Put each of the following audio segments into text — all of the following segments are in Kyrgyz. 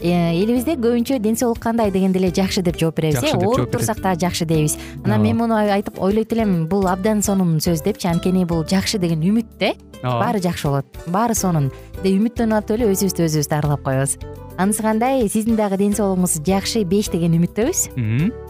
элибизде көбүнчө ден соолук кандай дегенде эле жакшы деп жооп беребиз э? ооруп турсак дагы жакшы дейбиз. Анан мен муну айтып ойлойт элем бул абдан сонун сөз депчи анткени бул жакшы деген үмүт да э ооба. баары жакшы болот. Баары сонун. Деп үмүттөнүп атып эле өзүбүздү өзүбүз дарылап коебуз. Анысы кандай сиздин дагы ден соолугуңуз жакшы беш деген үмүттөбүз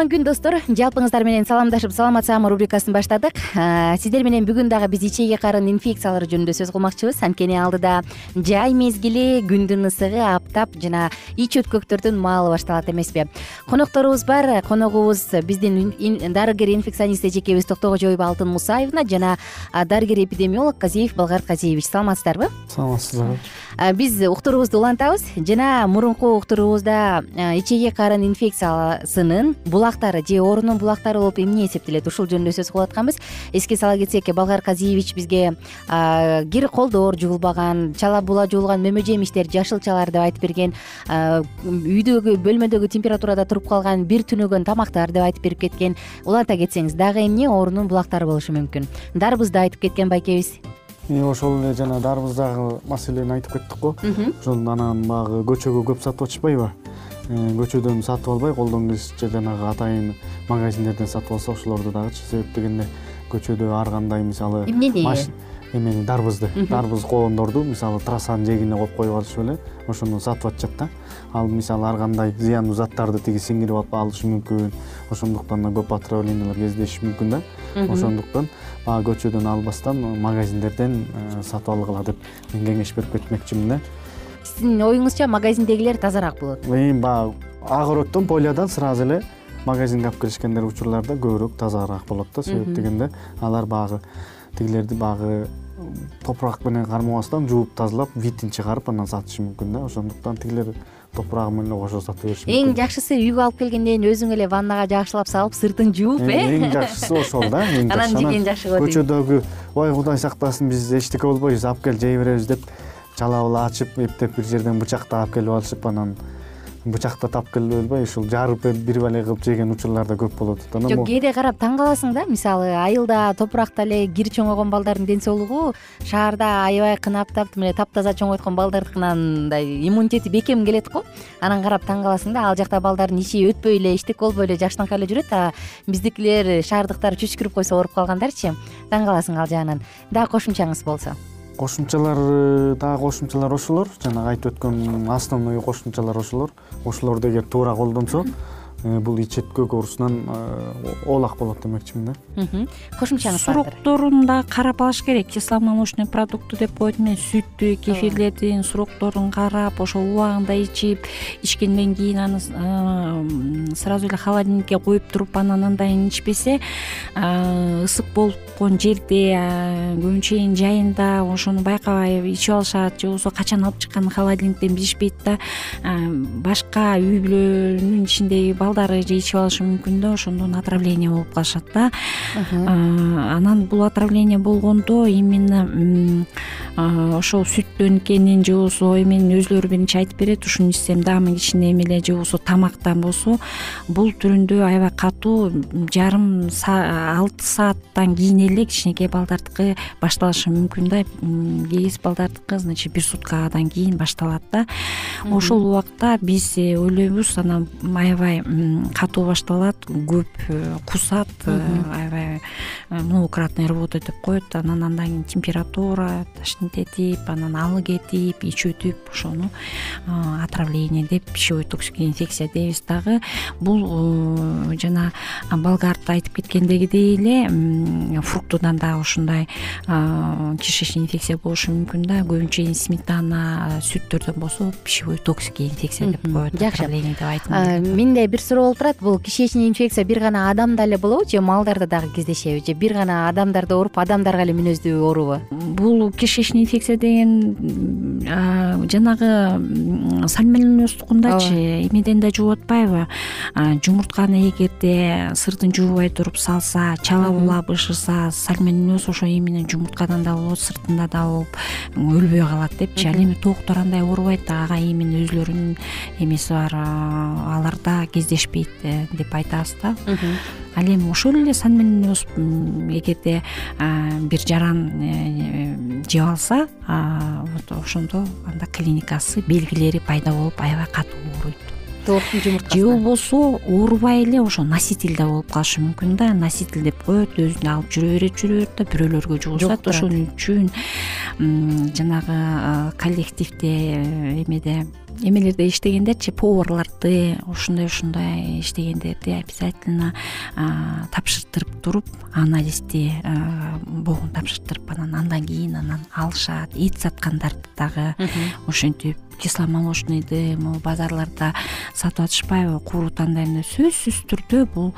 кутман күн достор. Жалпыңыздар менен саламдашып саламат саама рубрикасын баштадык. Сиздер менен бүгүн дагы биз ичеги карын инфекциялары жөнүндө сөз кылмакчыбыз. Анткени алдыда жай мезгили күндүн ысыгы аптап жана ич өткөктөрдүн маалы башталат эмеспи. Конокторубуз бар. Коногубуз биздин дарыгер инфекционист эжекебиз токтогожоева алтын мусаевна жана дарыгер эпидемиолог казиев балгарт казиевич. Саламатсыздарбы? Саламатсыздарбы. Биз уктуруубузду улантабыз жана мурунку уктуруубузда ичеги карын инфекциясынын булактары же оорунун булактары болуп эмне эсептелет? Ушул жөнүндө сөз кылып атканбыз эске сала кетсек балгар казиевич бизге кир колдор жуулбаган чала була жуулган мөмө жемиштер жашылчалар деп айтып берген үйдөгү бөлмөдөгү температурада туруп калган бир түнөгөн тамактар деп айтып берип кеткен. Уланта кетсеңиз дагы эмне оорунун булактары болушу мүмкүн? Дарбызды айтып кеткен байкебиз. Ошол эле жана дарбыздагы маселени айтып кеттик го. Ошол анан баягы көчөгө көп сатып атышпайбы көчөдөн сатып албай колдон келишинче жанагы атайын магазиндерден сатып алса ошолорду дагычы себеп дегенде көчөдө ар кандай мисалы эмнени эмени дарбызды. Дарбыз коондорду мисалы трассанын жээгине коюп коюп алышып эле ошону сатып атышат да. Ал мисалы ар кандай зыяндуу заттарды тиги сиңирип алышы мүмкүн ошондуктан да көп отравлениялар кездешиши мүмкүн да. Ошондуктан баягы көчөдөн албастан магазиндерден э, сатып алгыла деп мен кеңеш берип кетмекчимин да сиздин оюңузча магазиндегилер тазараак болот. Баягы огороддон полядан сразу эле магазинге алып келишкендер учурларда көбүрөөк тазараак болот да себеп дегенде. Алар баягы тигилерди баягы топурак менен кармабастан жууп тазалап видин чыгарып анан сатышы мүмкүн да. Ошондуктан тигилер топурагы менен эле кошо сата бериши мүмкүн. Эң жакшысы үйгө алып келгенден кийин өзүң эле ваннага жакшылап салып сыртын жууп э? эң жакшысы ошол да анан жеген жакшы го дейт көчөдөгү ой кудай сактасын биз эчтеке болбойбуз алып кел жей беребиз деп чалап эле ачып эптеп бир жерден бычакты алып келип алышып анан бычакты таап келип элбай ушул жарып бир бале кылып жеген учурлар да көп болуп атат анан жок кээде карап таң каласың да мисалы айылда топуракта эле кир чоңойгон балдардын ден соолугу шаарда аябай кынаптап тим эле таптаза чоңойткон балдардыкынан мындай иммунитети бекем келет го анан карап таң каласың да ал жакта балдардын ичи өтпөй эле эчтеке болбой эле жаштаңкай эле жүрөт а биздикилер шаардыктар чүчкүрүп койсо ооруп калгандарчы таң каласың ал жагынан. Дагы кошумчаңыз болсо кошумчалар дагы кошумчалар ошолор. Жанагы айтып өткөн основной кошумчалар ошолор. Ошолорду эгер туура колдонсо Э, бул ич өткөк оорусунан э, оолак болот демекчимин да. Кошумчаңыз бар сурокторун дагы карап алыш керек. Кисломолочный продукты деп коет мен сүттү кефирлердин сурокторун карап ошол убагында ичип ичкенден кийин аны э, сразу эле холодильникке коюп туруп анан андан кийин ичпесе ысык болгон жерде көбүнчө жайында ошону байкабай ичип алышат. Же болбосо качан алып чыкканын холодильниктен билишпейт да башка үй бүлөнүн ичиндеги балдары же ичип алышы мүмкүн да ошондон отравление болуп калышат да. Анан бул отравление болгондо именно ошол сүттөн экенин же болбосо эменин өзүлөрү биринчи айтып берет ушуну ичсем даамым кичине эмеле же болбосо тамактан болсо бул түрүндө аябай катуу жарым алты сааттан кийин эле кичинекей балдардыкы башталышы мүмкүн да. Кээ балдардыкы значит бир суткадан кийин башталат да. Ошол убакта биз э, ойлойбуз анан аябай катуу башталат көп э, кусат э, аябай многократный рвота деп коет. Анан андан кийин температура тошнить анан алы кетип ич өтүп ошону отравление деп пищевой токсикий инфекция дейбиз. Дагы бул жана балгард айтып кеткендегидей эле фруктудан дагы ушундай кишечный инфекция болушу мүмкүн да. Көбүнчө сметана сүттөрдөн болсо пищевой токсикий инфекция деп коет жакшы. деп айтым менде бир суроо болуп турат бул кишечный инфекция бир гана адамда эле болобу же малдарда дагы кездешеби же бир гана адамдарды ооруп адамдарга эле мүнөздүү оорубу. Бул кишечный инфекция деген жанагы сальмонеллоздукундачы эмеден да жугуп атпайбы. Жумуртканы эгерде сыртын жуубай туруп салса чала була бышырса сальмонеллез ошо эменен жумурткадан да болот сыртында да болуп өлбөй калат депчи. Ал эми тооктор андай оорубайт ага эми өзүлөрүнүн эмеси бар аларда кездешпейт э, деп айтабыз да. Ал эми ошол эле сальмонеллез эгерде бир жаран э, жеп алса вот ошондо анда клиникасы белгилери пайда болуп аябай катуу ооруйт тооктун жумурткасы. Же болбосо оорубай эле ошо носитель да болуп калышы мүмкүн да. Носитель деп коет өзүнө алып жүрө берет жүрө берет да бирөөлөргө жугузат ошон үчүн жанагы коллективде э, эмеде эмелерде иштегендерчи поварларды ушундай ушундай иштегендерди обязательно тапшыртырып туруп анализди богун тапшыртырып анан андан кийин анан алышат. Эт саткандарды дагы ошентип кисломолочныйды могу базарларда сатып атышпайбы кууру тандайны сөзсүз түрдө бул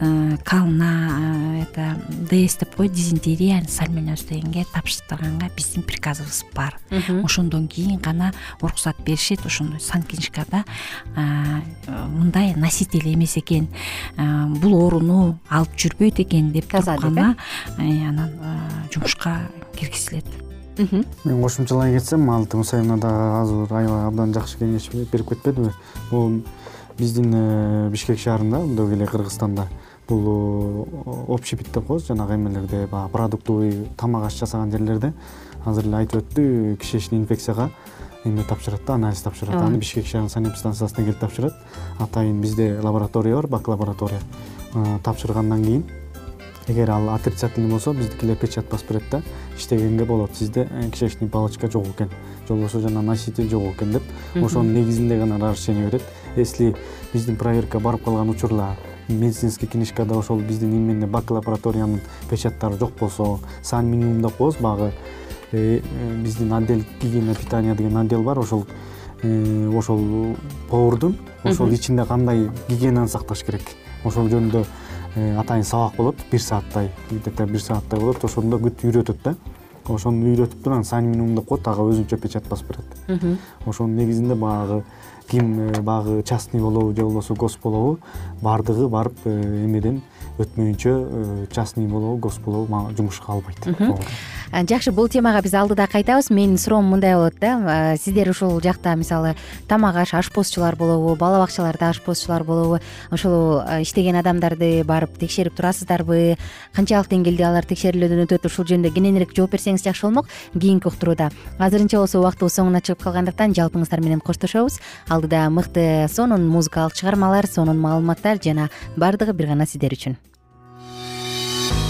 э, кална э, это дс деп коет дизентерия сальмонез дегенге тапшыртырганга биздин приказыбыз бар. Ошондон кийин гана уруксат беришет ошондой санкнижкада мындай носитель эмес экен бул ооруну алып жүрбөйт экен деп туруп гана э, анан жумушка киргизилет мен кошумчалай кетсем алтын усаевна дагы азыр аябай абдан жакшы кеңеш берип кетпедиби? Бул биздин э, бишкек шаарында мындөгү эле кыргызстанда бул э, общепит деп коебуз. Жанагы эмелерде баягы продуктовый тамак аш жасаган жерлерде. Азыр эле айтып өттү кишечный инфекцияга эме тапшырат да анализ тапшырат аны бишкек шаарынын санэпидстанциясына келип тапшырат. Атайын бизде лаборатория бар бак лаборатория тапшыргандан кийин. Эгер ал отрицательный болсо биздикилер печать басып берет да иштегенге болот. Сизде э, кишечный палочка жок экен. Же болбосо жана носитель жок экен деп. Ошонун негизинде гана разрешение берет. Если биздин проверка барып калган учурлар медицинский книжкада ошол биздин именно бак лабораториянын печаттары жок болсо сан минимум деп коебуз баягы биздин отдел гигиена питания деген отдел бар. Ошол ошол повардун ошол ичинде кандай гигиенаны сакташ керек? Ошол жөнүндө Э, атайын сабак болот. Бир сааттай где то бир сааттай болот. Ошондо бүт үйрөтөт да. Ошону үйрөтүп туруп анан сан минимум деп коет ага өзүнчө печать басып берет. Ошонун негизинде баягы ким э, баягы частный болобу же болбосо гос болобу баардыгы барып э, эмеден өтмөйүнчө частный болобу гос болобу жумушка албайт жакшы бул темага биз алдыда кайтабыз. Менин суроом мындай болот да. Сиздер ушул жакта мисалы тамак аш ашпозчулар болобу бала бакчаларда ашпозчулар болобу ошол иштеген адамдарды барып текшерип турасыздарбы? Канчалык деңгээлде алар текшерүүлөрдөн өтөт ушул жөнүндө кененирээк жооп берсеңиз жакшы болмок кийинки уктурууда. Азырынча болсо убактыбыз соңуна чыгып калгандыктан жалпыңыздар менен коштошобуз. Алдыда мыкты сонун музыкалык чыгармалар сонун маалыматтар жана баардыгы бир гана сиздер үчүн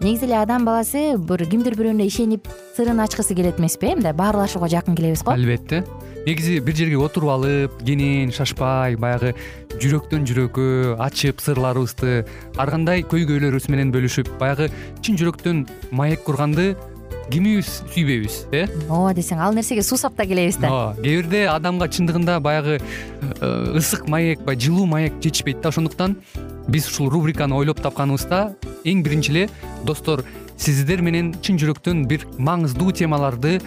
негизи эле адам баласы бир кимдир бирөөнө ишенип сырын ачкысы келет эмеспи э мындай баарлашууга жакын келебиз го? Албетте. Негизи бир жерге отуруп алып кенен шашпай баягы жүрөктөн жүрөккө ачып сырларыбызды ар кандай көйгөйлөрүбүз менен бөлүшүп баягы чын жүрөктөн маек курганды кимибиз сүйбөйбүз э? Ооба десең ал нерсеге суусап да келебиз да. Ооба кээ бирде адамга чындыгында баягы э, ысык маек баягы жылуу маек жетишпейт да. Ошондуктан биз ушул рубриканы ойлоп тапканыбызда эң биринчи эле достор сиздер менен чын жүрөктөн бир маңыздуу темаларды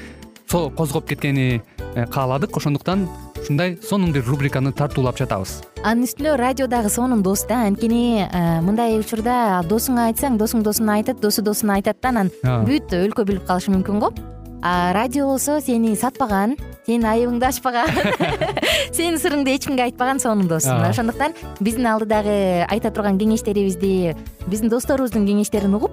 козгоп кеткени э, кааладык. Ошондуктан ушундай сонун бир рубриканы тартуулап жатабыз. Анын үстүнө радио дагы сонун дос да анткени э, мындай учурда досуңа айтсаң досуң досуна айтат досу досуна айтат да анан бүт өлкө билип калышы мүмкүн го. А радио болсо сени сатпаган сенин айыбыңды ачпаган сенин сырыңды эч кимге айтпаган сонун дос. Ошондуктан биздин алдыдагы айта турган кеңештерибизди биздин досторубуздун кеңештерин угуп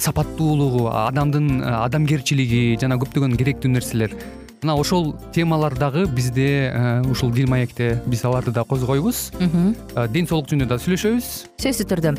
сапаттуулугу адамдын э, адамгерчилиги жана көптөгөн керектүү нерселер. Мына ошол темалар дагы бизде ушул дил маекте биз аларды да козгойбуз. Ден соолук жөнүндө да сүйлөшөбүз. Сөзсүз түрдө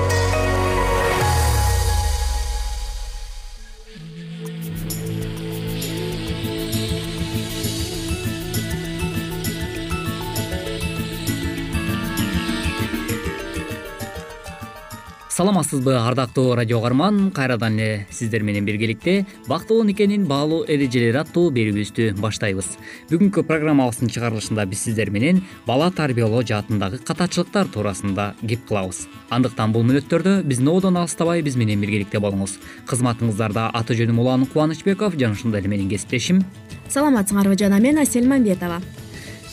саламатсызбы ардактуу радио угарман кайрадан эле сиздер менен биргеликте бактылуу никенин баалуу эрежелери аттуу берүүбүздү баштайбыз. Бүгүнкү программабыздын чыгарылышында биз сиздер менен бала тарбиялоо жаатындагы катачылыктар туурасында кеп кылабыз. Андыктан бул мүнөттөрдө биздин одон алыстабай биз менен биргеликте болуңуз. Кызматыңыздарда аты жөнүм улан кубанычбеков жана ошондой эле менин кесиптешим. Саламатсыңарбы жана мен асель мамбетова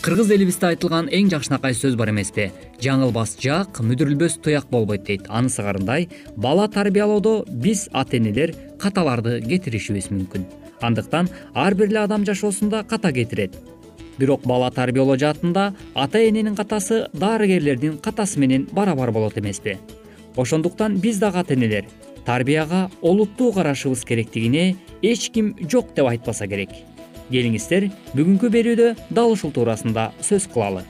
кыргыз элибизде айтылган эң жакшынакай сөз бар эмеспи? Жаңылбас жаак мүдүрүлбөс туяк болбойт дейт. Анысы карындай бала тарбиялоодо биз ата энелер каталарды кетиришибиз мүмкүн. Андыктан ар бир эле адам жашоосунда ката кетирет. Бирок бала тарбиялоо жаатында ата эненин катасы дарыгерлердин катасы менен барабар болот эмеспи. Ошондуктан биз дагы ата энелер тарбияга олуттуу карашыбыз керектигине эч ким жок деп айтпаса керек келиңиздер бүгүнкү берүүдө дал ушул туурасында сөз кылалы.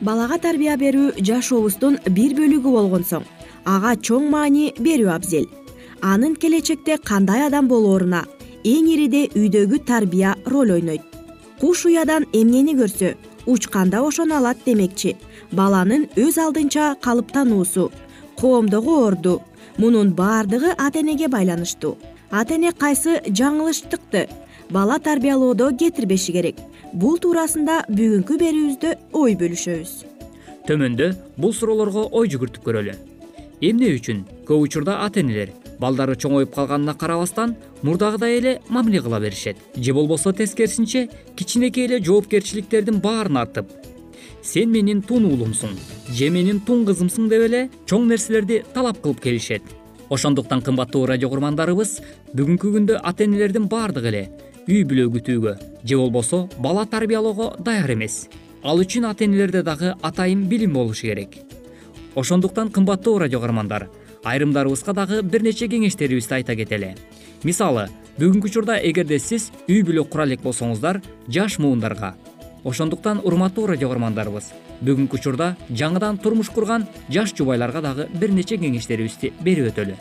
Балага тарбия берүү жашообуздун бир бөлүгү болгон соң ага чоң маани берүү абзел. Анын келечекте кандай адам болооруна эң ириде үйдөгү тарбия роль ойнойт. Куш уядан эмнени көрсө учканда ошону алат демекчи. Баланын өз алдынча калыптануусу коомдогу орду мунун баардыгы ата энеге байланыштуу. Ата эне кайсы жаңылыштыкты бала тарбиялоодо кетирбеши керек. Бул туурасында бүгүнкү берүүбүздө ой бөлүшөбүз. Төмөндө бул суроолорго ой жүгүртүп көрөлү. Эмне үчүн көп учурда ата энелер балдары чоңоюп калганына карабастан мурдагыдай эле мамиле кыла беришет. Же болбосо тескерисинче кичинекей эле жоопкерчиликтердин баарын артып сен менин тун уулумсуң же менин тун кызымсың деп эле чоң нерселерди талап кылып келишет. Ошондуктан кымбаттуу радио курмандарыбыз бүгүнкү күндө ата энелердин баардыгы эле үй бүлө күтүүгө. Же болбосо бала тарбиялоого даяр эмес. Ал үчүн ата энелерде дагы атайын билим болушу керек. Ошондуктан кымбаттуу радио каармандар айрымдарыбызга дагы бир нече кеңештерибизди айта кетели. Мисалы бүгүнкү учурда эгерде сиз үй бүлө кура элек болсоңуздар жаш муундарга. Ошондуктан урматтуу радио каармандарыбыз бүгүнкү учурда жаңыдан турмуш курган жаш жубайларга дагы бир нече кеңештерибизди берип өтөлү.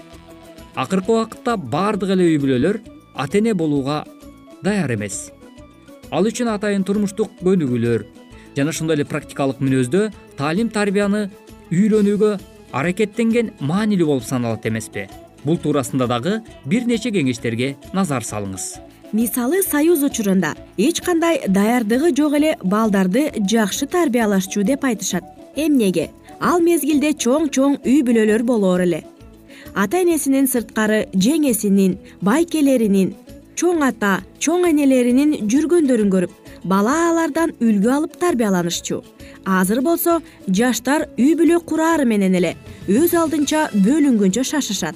Акыркы убакытта баардык эле үй бүлөлөр ата эне болууга даяр эмес. Ал үчүн атайын турмуштук көнүгүүлөр жана ошондой эле практикалык мүнөздө таалим тарбияны үйрөнүүгө аракеттенген маанилүү болуп саналат эмеспи. Бул туурасында дагы бир нече кеңештерге назар салыңыз. Мисалы союз учурунда эч кандай даярдыгы жок эле балдарды жакшы тарбиялашчу деп айтышат. Эмнеге? Ал мезгилде чоң чоң үй бүлөлөр болоор эле. Ата энесинин сырткары жеңесинин байкелеринин чоң ата чоң энелеринин жүргөндөрүн көрүп бала алардан үлгү алып тарбияланышчу. Азыр болсо жаштар үй бүлө курары менен эле өз алдынча бөлүнгөнчө шашышат.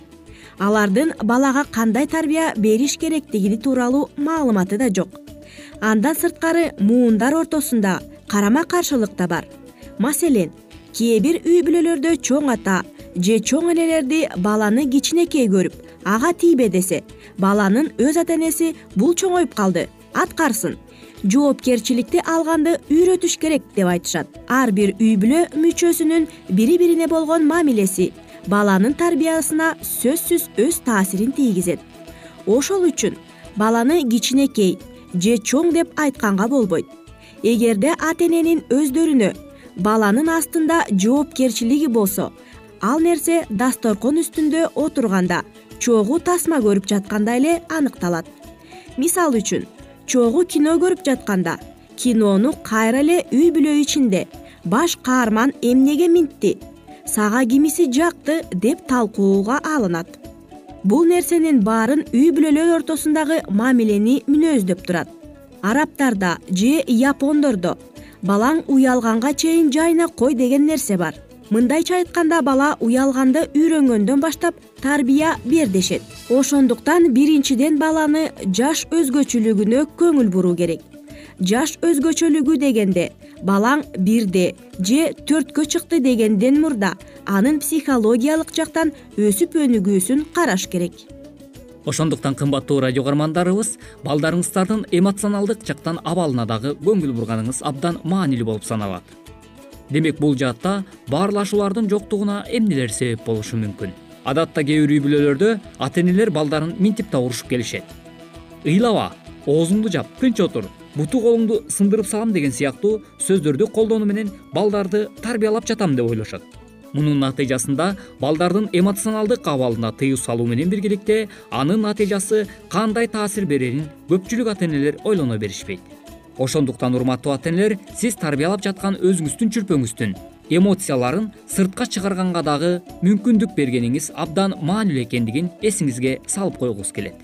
Алардын балага кандай тарбия бериш керектиги тууралуу маалыматы да жок. Андан сырткары муундар ортосунда карама каршылык да бар. Маселен кээ бир үй бүлөлөрдө чоң ата же чоң энелерди баланы кичинекей көрүп ага тийбе десе баланын өз ата энеси бул чоңоюп калды аткарсын. Жоопкерчиликти алганды үйрөтүш керек деп айтышат. Ар бир үй бүлө мүчөсүнүн бири бирине болгон мамилеси баланын тарбиясына сөзсүз өз таасирин тийгизет. Ошол үчүн баланы кичинекей же чоң деп айтканга болбойт. Эгерде ата эненин өздөрүнө баланын астында жоопкерчилиги болсо ал нерсе дасторкон үстүндө отурганда чогуу тасма көрүп жаткандай эле аныкталат. Мисалы үчүн чогуу кино көрүп жатканда кинону кайра эле үй бүлө ичинде баш каарман эмнеге минтти сага кимиси жакты деп талкууга алынат. Бул нерсенин баарын үй бүлөлөр ортосундагы мамилени мүнөздөп турат. Арабтарда же япондордо балаң уялганга чейин жайына кой деген нерсе бар мындайча айтканда бала уялганды үйрөнгөндөн баштап тарбия бер дешет ошондуктан биринчиден баланы жаш өзгөчөлүгүнө көңүл буруу керек. Жаш өзгөчөлүгү дегенде балаң бирде же төрткө чыкты дегенден мурда анын психологиялык жактан өсүп өнүгүүсүн караш керек. Ошондуктан кымбаттуу радио каармандарыбыз балдарыңыздардын эмоционалдык жактан абалына дагы көңүл бурганыңыз абдан маанилүү болуп саналат демек бул жаатта баарлашуулардын жоктугуна эмнелер себеп болушу мүмкүн? Адатта кээ бир үй бүлөлөрдө ата энелер балдарын минтип да урушуп келишет. Ыйлаба оозуңду жап тынч отур буту колуңду сындырып салам деген сыяктуу сөздөрдү колдонуу менен балдарды тарбиялап жатам деп ойлошот. Мунун натыйжасында балдардын эмоционалдык абалына тыюу салуу менен биргеликте анын натыйжасы кандай таасир берерин көпчүлүк ата энелер ойлоно беришпейт ошондуктан урматтуу ата энелер сиз тарбиялап жаткан өзүңүздүн чүрпөңүздүн эмоцияларын сыртка чыгарганга дагы мүмкүндүк бергениңиз абдан маанилүү экендигин эсиңизге салып койгуңуз келет.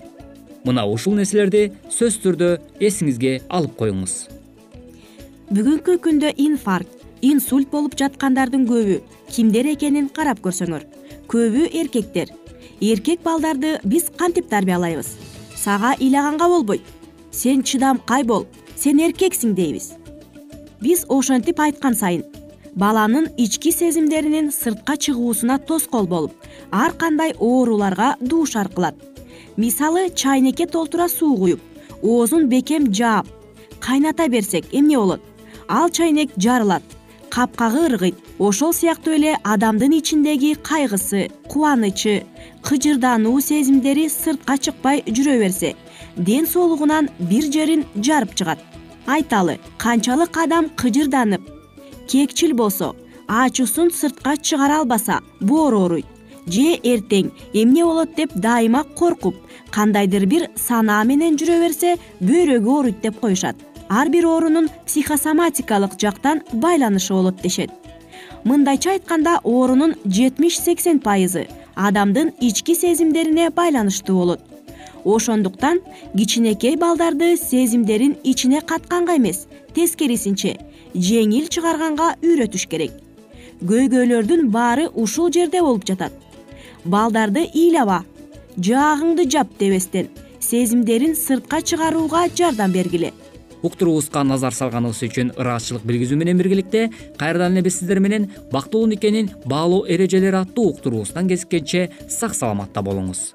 Мына ушул нерселерди сөзсүз түрдө эсиңизге алып коюңуз. Бүгүнкү күндө инфаркт инсульт болуп жаткандардын көбү кимдер экенин карап көрсөңөр. Көбү эркектер. Эркек балдарды биз кантип тарбиялайбыз? Сага ыйлаганга болбойт. Сен чыдамкай бол сен эркексиң дейбиз биз ошентип айткан сайын баланын ички сезимдеринин сыртка чыгуусуна тоскоол болуп ар кандай ооруларга дуушар кылат мисалы чайнекке толтура суу куюп оозун бекем жаап кайната берсек эмне болот? Ал чайнек жарылат капкагы ыргыйт ошол сыяктуу эле адамдын ичиндеги кайгысы кубанычы кыжырдануу сезимдери сыртка чыкпай жүрө берсе ден соолугунан бир жерин жарып чыгат айталы канчалык адам кыжырданып кекчил болсо ачуусун сыртка чыгара албаса боору ооруйт же эртең эмне болот деп дайыма коркуп кандайдыр бир санаа менен жүрө берсе бөйрөгү ооруйт деп коюшат. Ар бир оорунун психосоматикалык жактан байланышы болот дешет. Мындайча айтканда оорунун жетимиш сексен пайызы адамдын ички сезимдерине байланыштуу болот ошондуктан кичинекей балдарды сезимдерин ичине катканга эмес тескерисинче жеңил чыгарганга үйрөтүш керек. Көйгөйлөрдүн баары ушул жерде болуп жатат. Балдарды ыйлаба жаагыңды жап дебестен сезимдерин сыртка чыгарууга жардам бергиле. Уктуруубузга назар салганыбыз үчүн ыраазычылык билгизүү менен биргеликте кайрадан эле биз сиздер менен бактылуу никенин баалоо эрежелери аттуу уктуруубуздан кезиккенче сак саламатта болуңуз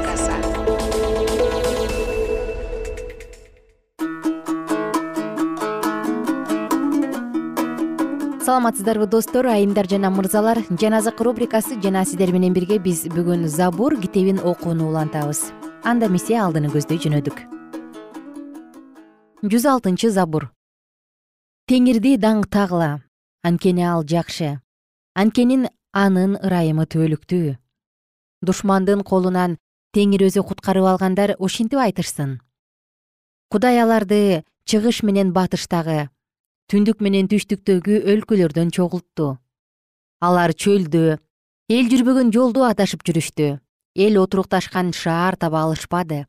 саламатсыздарбы достор айымдар жана мырзалар. Жан азык рубрикасы жана сиздер менен бирге биз бүгүн забур китебин окууну улантабыз. Анда эмесе алдыны көздөй жөнөдүк. Жүз алтынчы забур. Теңирди даңктагыла анткени ал жакшы. Анткени анын ырайымы түбөлүктүү. Душмандын колунан теңир өзү куткарып алгандар ошентип айтышсын. Кудай аларды чыгыш менен батыштагы түндүк менен түштүктөгү өлкөлөрдөн чогултту алар чөлдө эл жүрбөгөн жолду адашып жүрүштү. Эл отурукташкан шаар таба алышпады.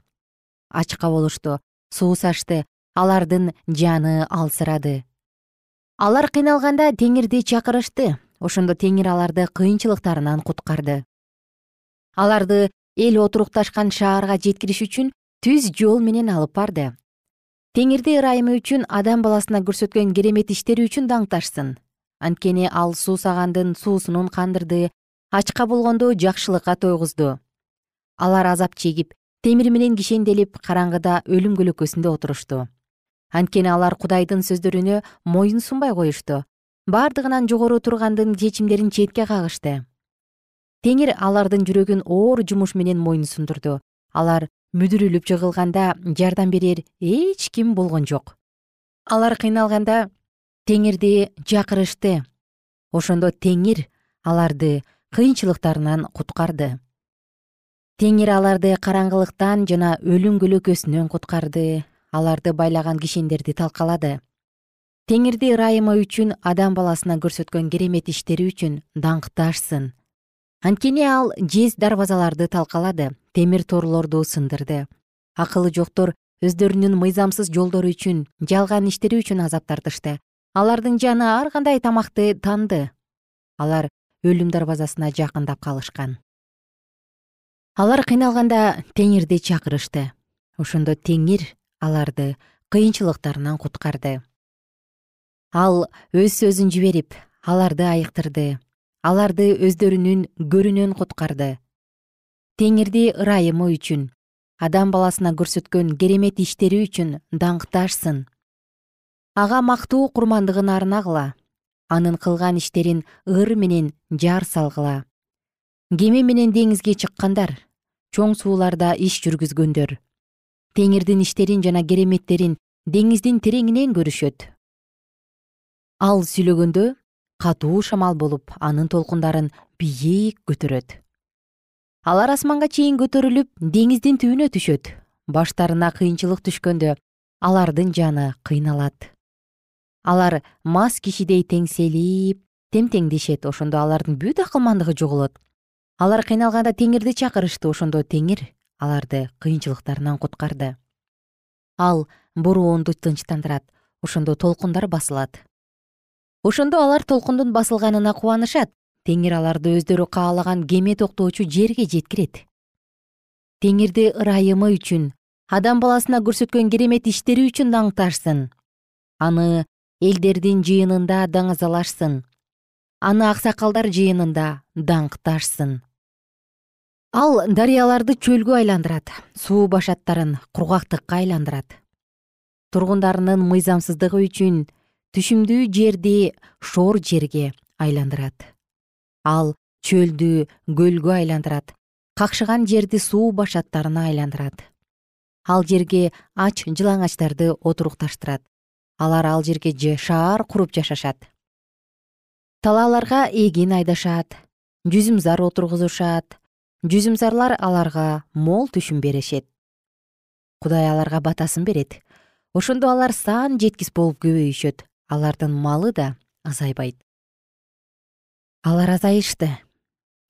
Ачка болушту суусашты алардын жаны алсырады. Алар кыйналганда теңирди чакырышты ошондо теңир аларды кыйынчылыктарынан куткарды. Аларды эл отурукташкан шаарга жеткириш үчүн түз жол менен алып барды теңирди ырайымы үчүн адам баласына көрсөткөн керемет иштери үчүн даңкташсын. Анткени ал суусагандын суусунун кандырды ачка болгондо жакшылыкка тойгузду. Алар азап чегип темир менен кишенделип караңгыда өлүм көлөкөсүндө отурушту. Анткени алар кудайдын сөздөрүнө моюн сунбай коюшту. Бардыгынан жогору тургандын чечимдерин четке кагышты. Теңир алардын жүрөгүн оор жумуш менен моюн сундурду мүдүрүлүп жыгылганда жардам берер эч ким болгон жок. Алар кыйналганда теңирди чакырышты ошондо теңир аларды кыйынчылыктарынан куткарды. Теңир аларды караңгылыктан жана өлүм көлөкөсүнөн куткарды аларды байлаган кишендерди талкалады. Теңирди ырайымы үчүн адам баласына көрсөткөн керемет иштери үчүн даңкташсын. Анткени ал жез дарбазаларды талкалады темир торлорду сындырды. Акылы жоктор өздөрүнүн мыйзамсыз жолдору үчүн жалган иштери үчүн азап тартышты. Алардын жаны ар кандай тамакты таанды алар өлүм дарбазасына жакындап калышкан. Алар кыйналганда теңирди чакырышты. Ошондо теңир аларды кыйынчылыктарынан куткарды. Ал өз сөзүн жиберип аларды айыктырды. Аларды өздөрүнүн көрүнөн куткарды теңирди ырайымы үчүн адам баласына көрсөткөн керемет иштери үчүн даңкташсын. Ага мактоо курмандыгын арнагыла анын кылган иштерин ыр менен жар салгыла. Кеме менен деңизге чыккандар чоң сууларда иш жүргүзгөндөр. Теңирдин иштерин жана кереметтерин деңиздин тереңинен көрүшөт. Ал сүйлөгөндө катуу шамал болуп анын толкундарын бийик көтөрөт алар асманга чейин көтөрүлүп деңиздин түбүнө түшөт. Баштарына кыйынчылык түшкөндө алардын жаны кыйналат. Алар мас кишидей теңселип тең теңдешет ошондо алардын бүт акылмандыгы жоголот. Алар кыйналганда теңирди чакырышты. Ошондо теңир аларды кыйынчылыктарынан куткарды. Ал бороонду тынчтандырат. Ошондо толкундар басылат. Ошондо алар толкундун басылганына кубанышат теңир аларды өздөрү каалаган кеме токтоочу жерге жеткирет. Теңирди ырайымы үчүн адам баласына көрсөткөн керемет иштери үчүн даңкташсын аны элдердин жыйынында даңазалашсын. Аны аксакалдар жыйынында даңкташсын ал дарыяларды чөлгө айландырат суу башаттарын кургактыкка айландырат. Тургундарынын мыйзамсыздыгы үчүн түшүмдүү жерди шор жерге айландырат ал чөлдү көлгө айландырат. Какшыган жерди суу башаттарына айландырат. Ал жерге ач жылаңачтарды отурукташтырат. Алар ал жерге шаар куруп жашашат. Талааларга эгин айдашат жүзүмзар отургузушат жүзүмзарлар аларга мол түшүм беришет кудай аларга батасын берет. Ошондо алар сан жеткис болуп көбөйүшөт. Алардын малы да азайбайт алар азайышты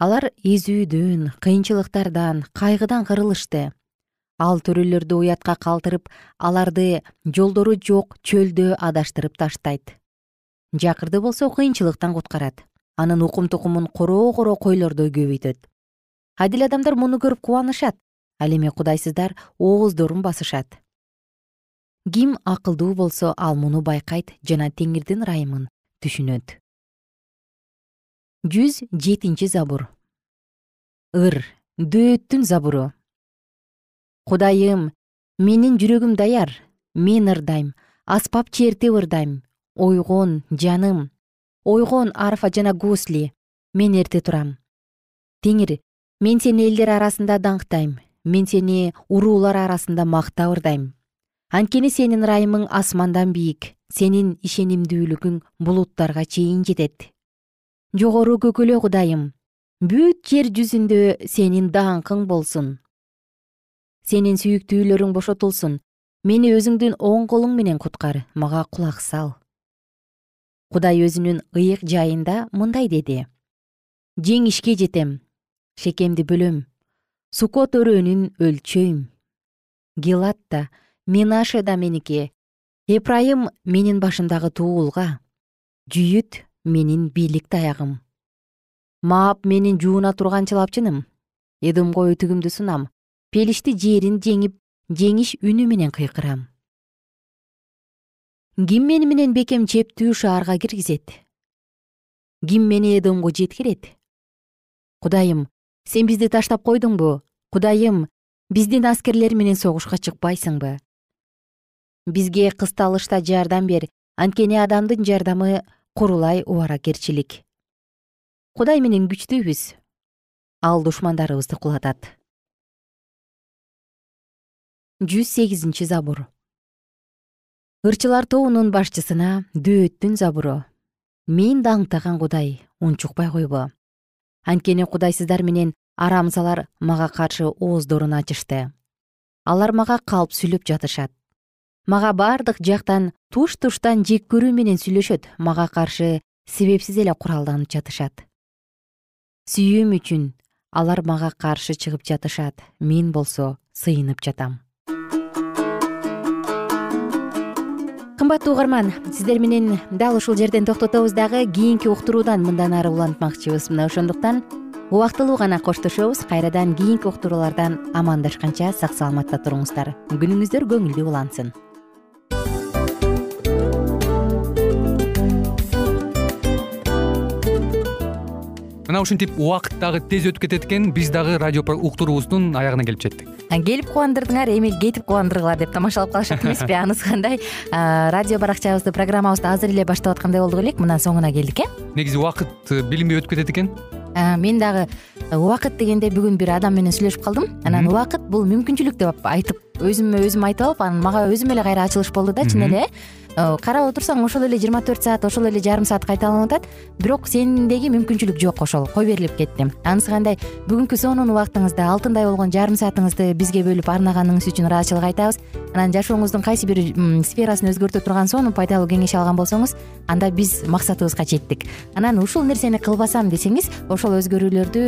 алар эзүүдөн кыйынчылыктардан кайгыдан кырылышты. Ал төрөлөрдү уятка калтырып аларды жолдору жок чөлдө адаштырып таштайт. Жакырды болсо кыйынчылыктан куткарат. Анын укум тукумун короо короо койлордой көбөйтөт. Адил адамдар муну көрүп кубанышат. Ал эми кудайсыздар ооздорун басышат. Ким акылдуу болсо ал муну байкайт жана теңирдин ырайымын түшүнөт жүз жетинчи забур. Ыр дөөттүн забуру. Кудайым менин жүрөгүм даяр мен ырдайм аспап чертип ырдайм ойгон жаным ойгон арфа жана гусли мен эрте турам. Теңир мен сени элдер арасында даңктайм мен сени уруулар арасында мактап ырдайм. Анткени сенин ырайымың асмандан бийик сенин ишенимдүүлүгүң булуттарга чейин жетет жогору көкөлө кудайым. Бүт жер жүзүндө сенин даңкың болсун. Сенин сүйүктүүлөрүң бошотулсун. Мени өзүңдүн оң колуң менен куткар. Мага кулак сал. Кудай өзүнүн ыйык жайында мындай деди. Жеңишке жетем. Шекемди бөлөм. Сукот өрөөнүн өлчөйм. Гилат да минаше да меники. Эпрайым менин башымдагы туулга. Жүйүт менин бийлик таягым маап менин жууна турган чылапчыным. Эдомго өтүгүмдү сунам. Пелишти жерин жеңип жеңиш үнү менен кыйкырам. Ким мени менен бекем чептүү шаарга киргизет? Ким мени эдомго жеткирет? Кудайым сен бизди таштап койдуңбу? Кудайым биздин аскерлер менен согушка чыкпайсыңбы? Бизге кысталышта жардам бер. Анткени адамдын жардамы курулай убаракерчилик кудай менен күчтүүбүз ал душмандарыбызды кулатат. Жүз сегизинчи забур. Ырчылар тобунун башчысына дөөттүн забуру. Мен даңктаган кудай унчукпай койбо. Анткени кудайсыздар менен арамзалар мага каршы ооздорун ачышты. Алар мага калп сүйлөп жатышат мага бардык жактан туш туштан жек көрүү менен сүйлөшөт. Мага каршы себепсиз эле куралданып жатышат. Сүйүүм үчүн алар мага каршы чыгып жатышат. Мен болсо сыйынып жатам. Кымбаттуу угарман сиздер менен дал ушул жерден токтотобуз дагы кийинки уктуруудан мындан ары улантмакчыбыз. Мына ошондуктан убактылуу гана коштошобуз кайрадан кийинки уктуруулардан амандашканча сак саламатта туруңуздар. Күнүңүздөр көңүлдүү улансын мына ушинтип убакыт дагы тез өтүп кетет экен. Биз дагы радио уктуруубуздун аягына келип жеттик. Келип кубандырдыңар эми кетип кубандыргыла деп тамашалап калышат эмеспи анысы кандай? Радио баракчабызды программабызды азыр эле баштап аткандай болдук элек. Мына соңуна келдик э? Негизи убакыт э, билинбей өтүп кетет экен? Мен дагы э, убакыт дегенде бүгүн бир адам менен сүйлөшүп калдым. Анан убакыт бул мүмкүнчүлүк деп айтып өзүмө өзүм айтып алып анан мага өзүмө эле кайра ачылыш болду да чын эле Э, карап отурсаң ошол эле жыйырма төрт саат ошол эле жарым саат кайталанып атат. Бирок сендеги мүмкүнчүлүк жок ошол кой берилип кетти? Анысы кандай? Бүгүнкү сонун убактыңызды алтындай болгон жарым саатыңызды бизге бөлүп арнаганыңыз үчүн ыраазычылык айтабыз. Анан жашооңуздун кайсы бир сферасын өзгөртө турган сонун пайдалуу кеңеш алган болсоңуз анда биз максатыбызга жеттик анан ушул нерсени кылбасам десеңиз ошол өзгөрүүлөрдү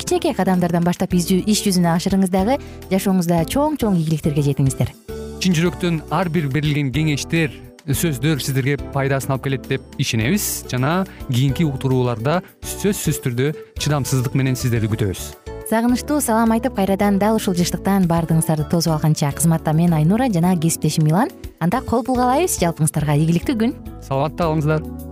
кичинекей кадамдардан баштап иш жүзүнө ашырыңыз дагы жашооңузда чоң чоң ийгиликтерге жетиңиздер. Чын жүрөктөн ар бир берилген кеңештер сөздөр сиздерге пайдасын алып келет деп ишенебиз жана кийинки уктурууларда сөзсүз түрдө чыдамсыздык менен сиздерди күтөбүз. Сагынычтуу салам айтып кайрадан дал ушул жыштыктан баардыгыңыздарды тосуп алганча кызматта мен айнура жана кесиптешим милан. Анда кол булгалайбыз жалпыңыздарга ийгиликтүү күн. Саламатта калыңыздар